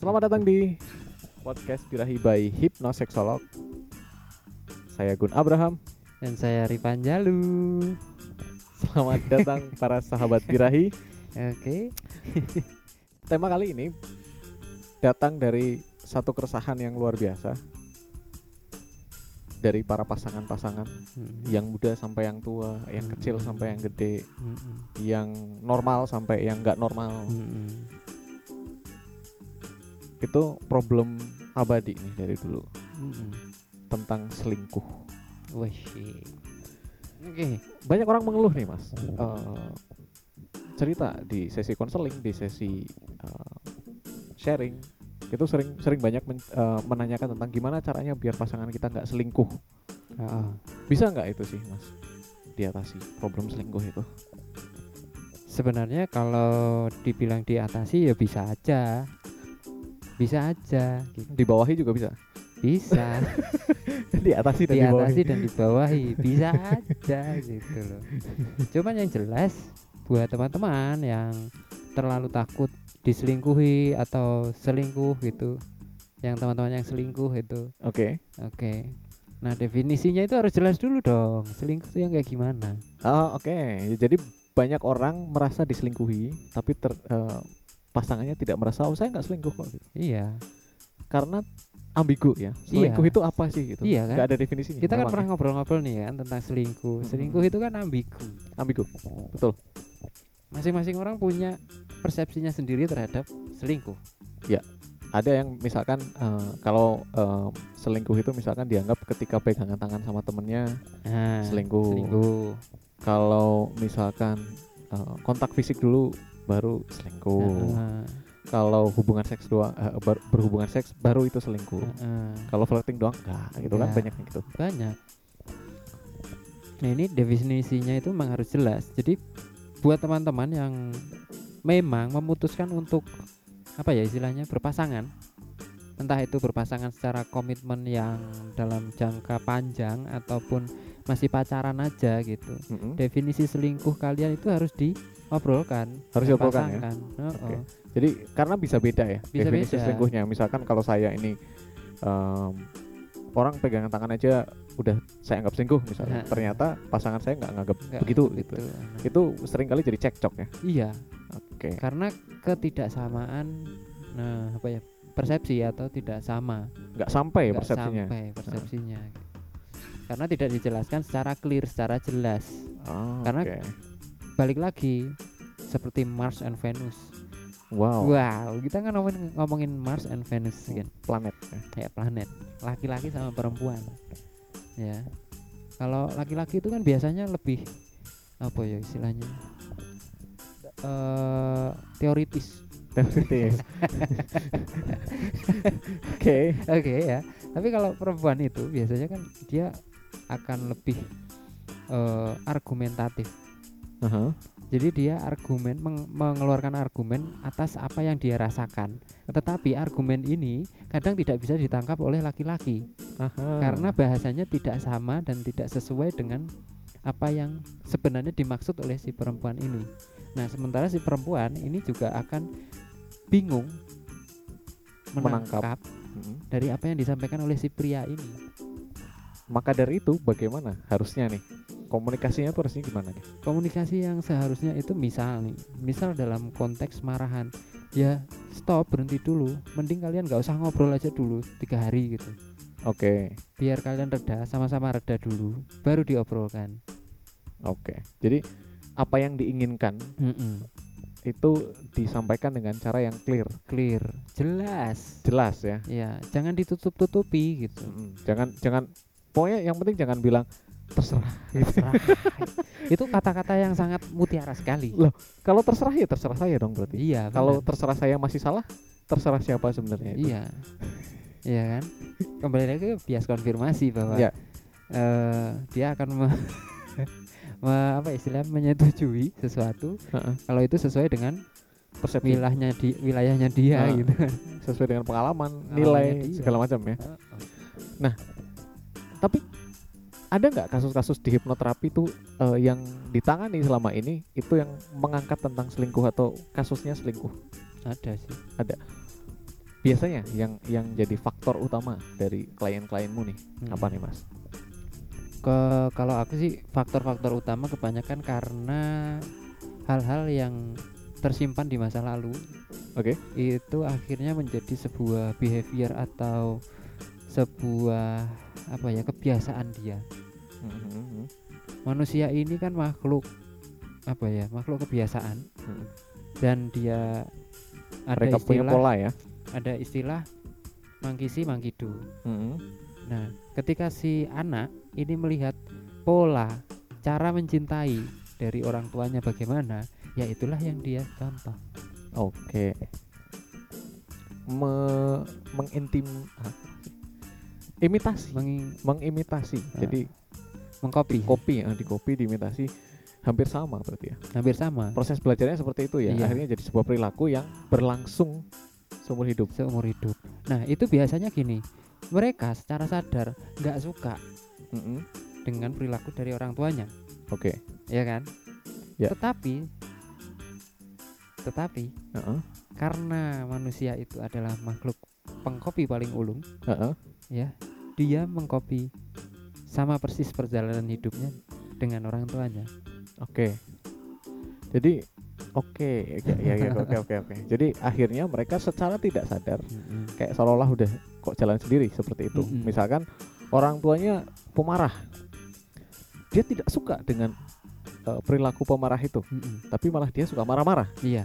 Selamat datang di podcast Birahi by Hipnoseksolog. Saya Gun Abraham. Dan saya Ripan Jalu. Selamat datang para sahabat Birahi. Oke. Tema kali ini datang dari satu keresahan yang luar biasa dari para pasangan-pasangan Hmm. yang muda sampai yang tua, yang Hmm. kecil sampai yang gede, Mm-mm. yang normal sampai yang nggak normal. Mm-mm. Itu problem abadi nih dari dulu Mm-mm. tentang selingkuh. Wih. Oke. banyak orang mengeluh nih mas Eh, cerita di sesi konseling di sesi eh, sharing itu sering sering banyak men- eh, menanyakan tentang gimana caranya biar pasangan kita nggak selingkuh Ah, bisa nggak itu sih mas diatasi problem selingkuh itu Sebenarnya kalau dibilang diatasi ya bisa aja. Bisa aja gitu. dibawahi juga bisa Bisa diatasi dan dibawahi diatasi dan dibawahi. Bisa aja gitu loh. Cuman yang jelas buat teman-teman yang terlalu takut diselingkuhi atau selingkuh gitu. Yang teman-teman yang selingkuh itu oke Oke. Nah, definisinya itu harus jelas dulu dong. Selingkuh itu yang kayak gimana? oh, oke jadi banyak orang merasa diselingkuhi tapi ter, eh, pasangannya tidak merasa oh saya nggak selingkuh kok gitu. Iya. karena ambigu ya selingkuh Iya. itu apa sih gitu Iya kan? nggak ada definisinya Kita kan pernah ngobrol-ngobrol nih kan tentang selingkuh. Selingkuh itu kan ambigu. ambigu betul Masing-masing orang punya persepsinya sendiri terhadap selingkuh. ada yang misalkan eh, kalau eh, selingkuh itu misalkan dianggap ketika pegangan tangan sama temennya Nah, Selingkuh. Selingkuh. kalau misalkan eh, kontak fisik dulu baru selingkuh Heeh, kalau hubungan seks doang ber- berhubungan seks baru itu selingkuh heeh. kalau flirting doang enggak gitu kan Enggak. banyak yang gitu banyak. Nah ini definisinya itu memang harus jelas. Jadi buat teman-teman yang memang memutuskan untuk apa ya istilahnya berpasangan, entah itu berpasangan secara komitmen yang dalam jangka panjang ataupun masih pacaran aja gitu. Mm-mm. Definisi selingkuh kalian itu harus diobrolkan, Harus diobrolkan ya? Oh, oh. jadi karena bisa beda ya Bisa definisi beda. selingkuhnya misalkan kalau saya ini em, orang pegangan tangan aja udah saya anggap selingkuh misalnya Nah. ternyata pasangan saya nggak nganggap Nggak begitu gitu Nah, itu sering kali jadi cekcok ya Iya, oke karena ketidaksamaan nah apa ya persepsi atau tidak sama nggak sampai ya persepsinya sampai persepsinya karena tidak dijelaskan secara clear secara jelas. Oh, Karena- oke. balik lagi seperti Mars and Venus. Wow. Wow kita kan ngomongin, ngomongin Mars and Venus kan? planet. Ya. kayak planet. Laki-laki sama perempuan. Ya. Kalau laki-laki itu kan biasanya lebih apa ya istilahnya? Eh teoritis. Teoritis. oke. Oke ya. Tapi kalau perempuan itu biasanya kan dia akan lebih eh, argumentatif. Aha. Jadi dia argumen meng- mengeluarkan argumen atas apa yang dia rasakan. Tetapi argumen ini kadang tidak bisa ditangkap oleh laki-laki karena bahasanya tidak sama dan tidak sesuai dengan apa yang sebenarnya dimaksud oleh si perempuan ini. Nah, sementara si perempuan ini juga akan bingung Menangkap. menangkap Mm. dari apa yang disampaikan oleh si pria ini. Maka dari itu bagaimana harusnya nih komunikasinya tuh harusnya gimana nih Komunikasi yang seharusnya itu misal nih, misal dalam konteks marahan, ya stop berhenti dulu. Mending kalian nggak usah ngobrol aja dulu tiga hari gitu. oke Biar kalian reda, sama-sama reda dulu, baru diobrolkan. oke jadi apa yang diinginkan Mm-mm. itu disampaikan dengan cara yang clear Clear, jelas. jelas ya Ya, jangan ditutup-tutupi gitu. Mm, jangan jangan pokoknya yang penting jangan bilang terserah Terserah. itu kata-kata yang sangat mutiara sekali. Loh, kalau terserah ya terserah saya dong berarti Iya, kalau terserah saya masih salah terserah siapa sebenarnya Iya. Iya kan? Kembali lagi ke bias konfirmasi bahwa Iya. eh, dia akan me, me- apa istilah menyetujui sesuatu Heeh. kalau itu sesuai dengan persepsi wilayahnya di wilayahnya dia Ah. gitu kan. sesuai dengan pengalaman nilai dia. segala macam ya tapi ada nggak kasus-kasus di hipnoterapi itu eh, yang ditangani selama ini itu yang mengangkat tentang selingkuh atau kasusnya selingkuh Ada sih. biasanya yang yang jadi faktor utama dari klien-klienmu nih Hmm. apa nih mas? ke kalau aku sih faktor-faktor utama kebanyakan karena hal-hal yang tersimpan di masa lalu Oke. itu akhirnya menjadi sebuah behavior atau sebuah apa ya kebiasaan dia Mhm, manusia ini kan makhluk apa ya makhluk kebiasaan mhm. dan dia ada Mereka punya istilah pola ya. ada istilah mangkisi mangkidu Mhm. Nah, ketika si anak ini melihat pola cara mencintai dari orang tuanya bagaimana, ya itulah yang dia contoh. Oke. Me mengintim sih? Imitasi, Mengi- mengimitasi. Ah. Jadi mengcopy kopi ya, di kopi diimitasi hampir sama berarti ya. hampir sama Proses belajarnya seperti itu ya. Iya. Akhirnya jadi sebuah perilaku yang berlangsung seumur hidup. seumur hidup. Nah, itu biasanya gini. Mereka secara sadar nggak suka Mhm. dengan perilaku dari orang tuanya, Oke. ya kan? Ya. Tetapi tetapi Heeh. karena manusia itu adalah makhluk pengkopi paling ulung, Heeh. ya dia mengkopi sama persis perjalanan hidupnya dengan orang tuanya Oke. Jadi oke, oke, ya, ya, oke, oke, oke. Jadi akhirnya mereka secara tidak sadar kayak seolah-olah udah kok jalan sendiri seperti itu. Mm-mm. Misalkan orang tuanya pemarah, dia tidak suka dengan eh, perilaku pemarah itu, Mm-mm. tapi malah dia suka marah-marah. iya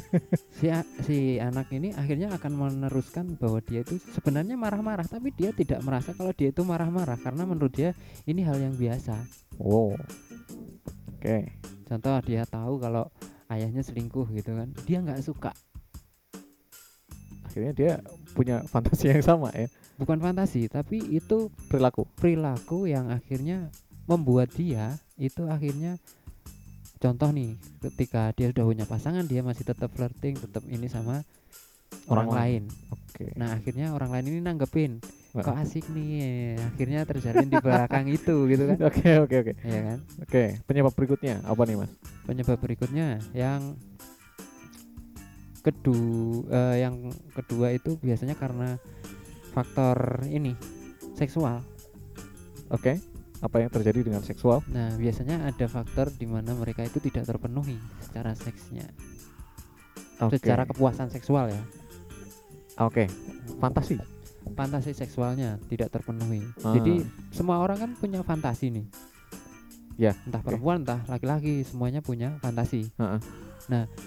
si si anak ini akhirnya akan meneruskan bahwa dia itu sebenarnya marah-marah tapi dia tidak merasa kalau dia itu marah-marah karena menurut dia ini hal yang biasa Wow. Oke. contoh dia tahu kalau ayahnya selingkuh gitu kan dia nggak suka Akhirnya dia punya fantasi yang sama ya, bukan fantasi tapi itu perilaku. perilaku yang akhirnya membuat dia itu akhirnya contoh nih ketika dia sudah punya pasangan dia masih tetap flirting tetap ini sama Orang orang, lain. Oke. Nah akhirnya orang lain ini nanggepin Heeh. kok asik nih akhirnya terjalin di belakang itu gitu kan Oke, oke, oke. ya kan Oke, penyebab berikutnya apa nih, Mas? penyebab berikutnya yang kedua yang kedua itu biasanya karena faktor ini seksual Oke. Apa yang terjadi dengan seksual? nah biasanya ada faktor di mana mereka itu tidak terpenuhi secara seksnya Oke. secara kepuasan seksual ya Oke. Fantasi. fantasi seksualnya tidak terpenuhi Ah. jadi semua orang kan punya fantasi nih Ya, entah oke. perempuan entah laki-laki semuanya punya fantasi Heeh.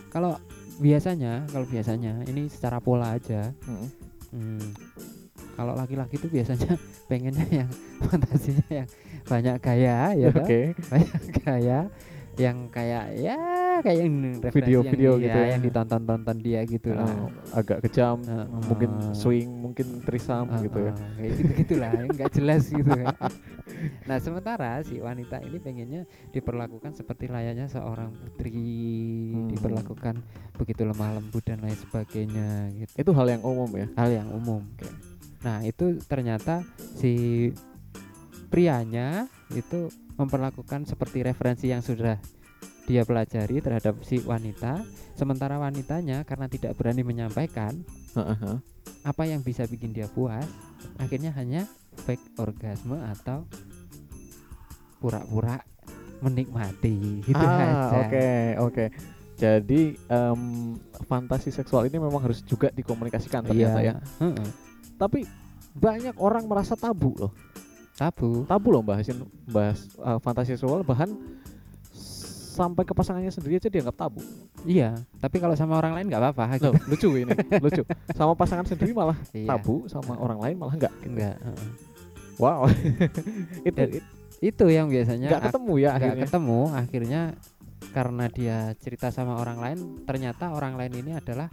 kalau biasanya kalau biasanya ini secara pola aja Heeh. hmm, kalau laki-laki itu biasanya pengennya yang fantasinya yang banyak gaya ya? Oke. banyak gaya yang kayak ya kayak yang Video-video yang, gitu ya. yang ditonton-tonton dia gitu lah Oh, agak kejam, Heeh. mungkin swing, mungkin trisam Heeh, gitu ya. kayak gitu gitulah nggak jelas gitu kan nah sementara si wanita ini pengennya diperlakukan seperti layaknya seorang putri Hmm. diperlakukan begitu lemah lembut dan lain sebagainya gitu Itu hal yang umum ya. hal yang umum Oke. Nah itu ternyata si prianya itu memperlakukan seperti referensi yang sudah dia pelajari terhadap si wanita sementara wanitanya karena tidak berani menyampaikan heeh. apa yang bisa bikin dia puas akhirnya hanya fake orgasme atau pura-pura menikmati gitu ah, aja oke, oke. Jadi em, fantasi seksual ini memang harus juga dikomunikasikan ternyata ya. iya heeh. Tapi banyak orang merasa tabu loh. tabu Tabu loh bahasin bahas eh, fantasi seksual bahan sampai ke pasangannya sendiri aja dianggap tabu. iya tapi kalau sama orang lain nggak apa-apa gitu. Loh, lucu ini, lucu. Sama pasangan sendiri malah Iya. tabu, sama orang lain malah enggak heeh. Wow. itu Dan it- itu yang biasanya nggak ak- ketemu ya nggak ketemu akhirnya karena dia cerita sama orang lain ternyata orang lain ini adalah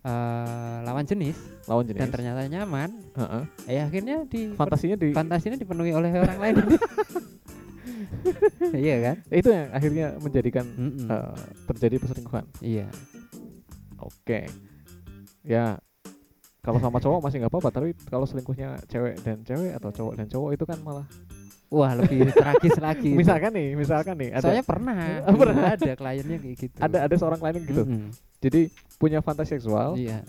eh, lawan jenis Lawan jenis. dan ternyata nyaman Heeh. eh akhirnya di Fantasinya di fantasinya dipenuhi oleh orang lain iya kan itu yang akhirnya menjadikan eh, terjadi perselingkuhan. iya Oke. Ya kalau sama cowok masih nggak apa-apa, tapi kalau selingkuhnya cewek dan cewek atau cowok dan cowok itu kan malah. Wah lebih tragis lagi. Misalkan nih, misalkan nih ada soalnya pernah Oh, pernah. ada kliennya kayak gitu ada ada seorang klien gitu. Mm-mm. Jadi punya fantasi seksual, iya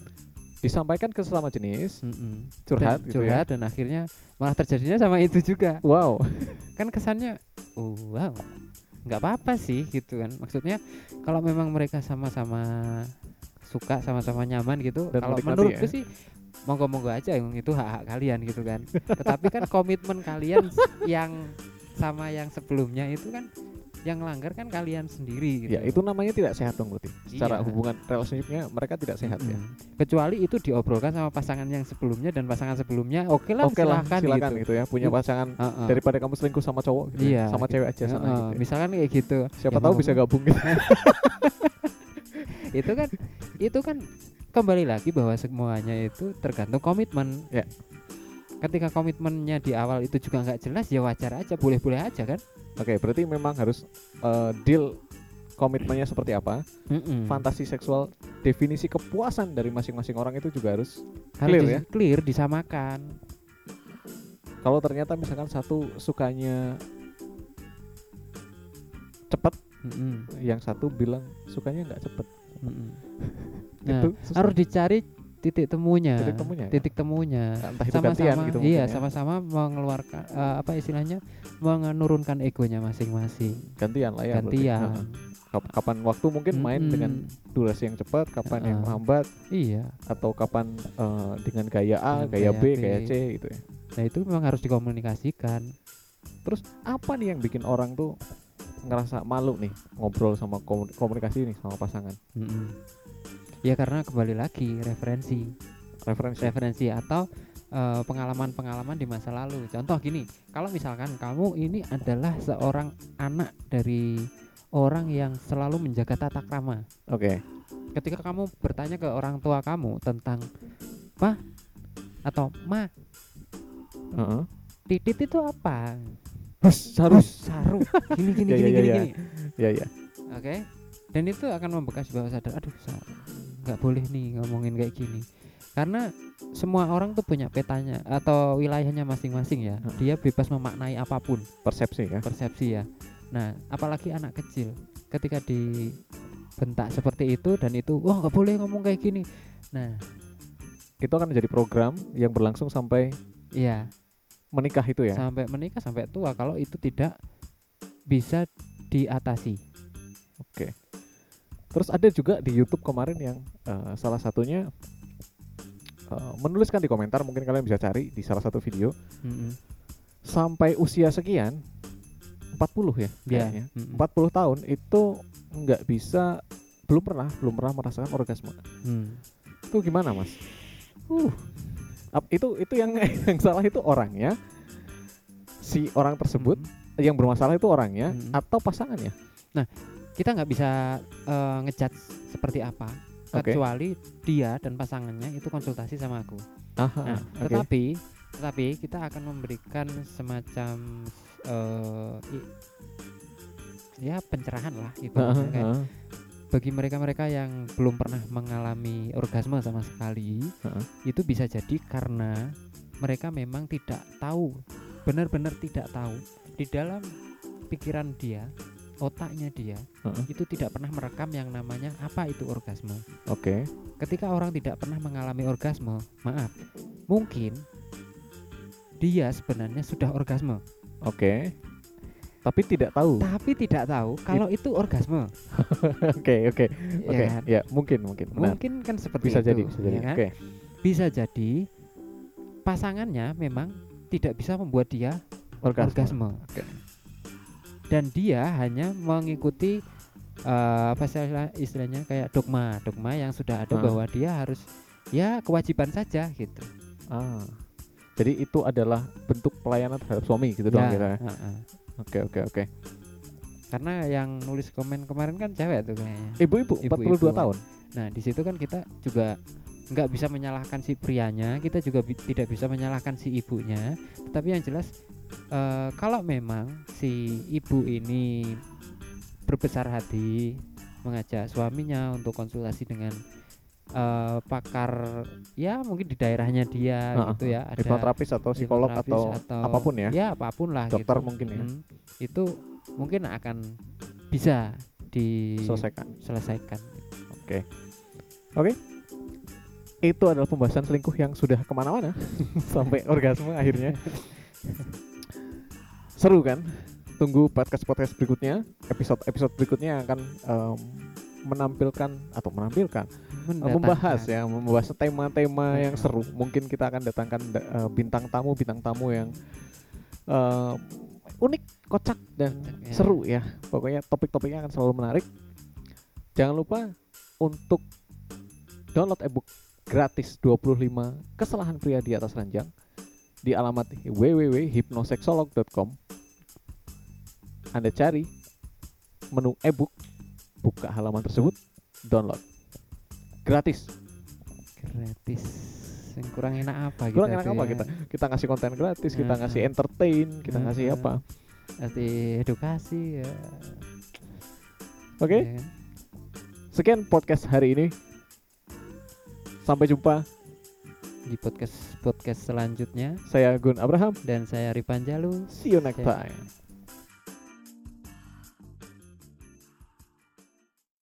disampaikan ke sesama jenis Mm-mm. curhat dan, gitu curhat dan akhirnya malah terjadinya sama itu juga ya wow kan kesannya oh, wow nggak apa-apa sih gitu kan maksudnya kalau memang mereka sama-sama suka sama-sama nyaman gitu Dan kalau menurutku ya. sih monggo-monggo aja yang itu hak-hak kalian gitu kan tetapi kan komitmen kalian yang sama yang sebelumnya itu kan yang langgar kan kalian sendiri gitu ya itu namanya tidak sehat dong berarti secara Iya. hubungan relationshipnya mereka tidak sehat ya Mm-mm. kecuali itu diobrolkan sama pasangan yang sebelumnya dan pasangan sebelumnya oke lah oke lah silakan, silakan gitu. gitu ya punya Hmm. pasangan Heeh. daripada kamu selingkuh sama cowok gitu ya, Iya, sama gitu. cewek aja sana Heeh, gitu ya. misalkan kayak gitu siapa Ya, tahu bisa gabung gitu itu kan itu kan kembali lagi bahwa semuanya itu tergantung komitmen Ya. ketika komitmennya di awal itu juga nggak jelas ya wajar aja boleh-boleh aja kan oke berarti memang harus eh, deal komitmennya seperti apa Mm-mm. fantasi seksual definisi kepuasan dari masing-masing orang itu juga harus Harus clear ya? clear disamakan kalau ternyata misalkan satu sukanya cepet Mm-mm. yang satu bilang sukanya nggak cepet Mm-mm. nah itu susah. harus dicari titik temunya titik temunya ya? titik temunya entah itu gantian sama-sama gitu iya ya. sama-sama mengeluarkan eh, apa istilahnya menurunkan egonya masing-masing gantian lah ya berarti. gantian. Kap- kapan waktu mungkin main Mm-mm. dengan durasi yang cepat kapan yang Heeh. lambat iya atau kapan eh, dengan gaya A Dengan gaya gaya B B. gaya C gitu ya nah itu memang harus dikomunikasikan terus apa nih yang bikin orang tuh ngerasa malu nih ngobrol sama komu- komunikasi nih sama pasangan Mm-mm. Ya karena kembali lagi referensi, referensi referensi atau eh, pengalaman-pengalaman di masa lalu. Contoh gini, kalau misalkan kamu ini adalah seorang anak dari orang yang selalu menjaga tata krama. oke Ketika kamu bertanya ke orang tua kamu tentang pa atau ma, Heeh. titit itu apa? Hus, harus saru. Gini gini Ya, gini ya, gini. ya. gini. ya ya Oke. Dan itu akan membekas bawah sadar. Aduh, nggak boleh nih ngomongin kayak gini. Karena semua orang tuh punya petanya atau wilayahnya masing-masing ya. Heeh. Dia bebas memaknai apa pun persepsi ya persepsi ya. Nah, apalagi anak kecil ketika dibentak seperti itu dan itu wah nggak boleh ngomong kayak gini. Nah, itu akan menjadi program yang berlangsung sampai iya menikah itu ya sampai menikah sampai tua kalau itu tidak bisa diatasi. Terus ada juga di YouTube kemarin yang eh, salah satunya eh, menuliskan di komentar mungkin kalian bisa cari di salah satu video Mm-mm. sampai usia sekian 40 ya Ya. kayaknya. mm-mm. 40 tahun itu nggak bisa belum pernah belum pernah merasakan orgasme. Hmm. Itu gimana, Mas? Uh. Ap- itu itu yang yang salah itu orangnya si orang tersebut Mm. yang bermasalah itu orangnya Mm. atau pasangannya. kita nggak bisa eh, ngejudge seperti apa Oke. kecuali dia dan pasangannya itu konsultasi sama aku. Aha, Nah, oke. tetapi tetapi kita akan memberikan semacam eh, i- ya pencerahan lah itu Aha, kayak aha. Bagi mereka-mereka yang belum pernah mengalami orgasme sama sekali Heeh. itu bisa jadi karena mereka memang tidak tahu benar-benar tidak tahu di dalam pikiran dia otaknya dia Heeh. itu tidak pernah merekam yang namanya apa itu orgasme Oke. ketika orang tidak pernah mengalami orgasme maaf mungkin dia sebenarnya sudah orgasme Oke. Tapi tidak tahu. tapi tidak tahu kalau itu orgasme Oke, oke. Oke. ya kan? Ya, mungkin mungkin. Benar. mungkin kan seperti Bisa itu jadi, bisa jadi. ya kan? Oke. bisa jadi pasangannya memang tidak bisa membuat dia Orgasme. orgasme. Oke. Dan dia hanya mengikuti eh, apa istilah- istilahnya kayak dogma, dogma yang sudah ada Ah. bahwa dia harus ya kewajiban saja gitu. Ah. Jadi itu adalah bentuk pelayanan terhadap suami gitu dong Ya, kira. heeh. Oke, oke, oke. Karena yang nulis komen kemarin kan cewek tuh kayaknya. Ibu-ibu 42 Ibu-ibu. tahun. Nah, di situ kan kita juga nggak bisa menyalahkan si prianya, kita juga bi- tidak bisa menyalahkan si ibunya. Tapi yang jelas eh, kalau memang si ibu ini berbesar hati mengajak suaminya untuk konsultasi dengan eh, pakar ya mungkin di daerahnya dia Heeh, gitu ya, ada Hipnoterapis atau psikolog hipnoterapis atau, apa pun ya. Ya, apa pun lah Dokter gitu. mungkin ya. Mm, itu mungkin akan bisa Selesaikan. diselesaikan. Oke. itu adalah pembahasan selingkuh yang sudah ke mana-mana sampai orgasme akhirnya. Seru kan? Tunggu podcast podcast berikutnya, episode episode berikutnya akan em, menampilkan atau menampilkan Mendatangkan. membahas ya membahas tema-tema yang seru. Mungkin kita akan datangkan da- eh, bintang tamu bintang tamu yang eh, unik kocak dan Kocak, ya. seru ya. Pokoknya topik-topiknya akan selalu menarik. Jangan lupa untuk download ebook gratis 25 kesalahan pria di atas ranjang di alamat www.hipnoseksolog.com Anda cari menu ebook buka halaman tersebut download. Gratis. Gratis. Yang kurang enak apa kurang kita enak apa ya? kita? Kita ngasih konten gratis kita ngasih entertain kita ngasih apa? Kasih edukasi ya. Oke. Ya kan? sekian podcast hari ini. Sampai jumpa. Di podcast podcast selanjutnya. Saya Gun Abraham. Dan saya Ripan Jalu. See you next time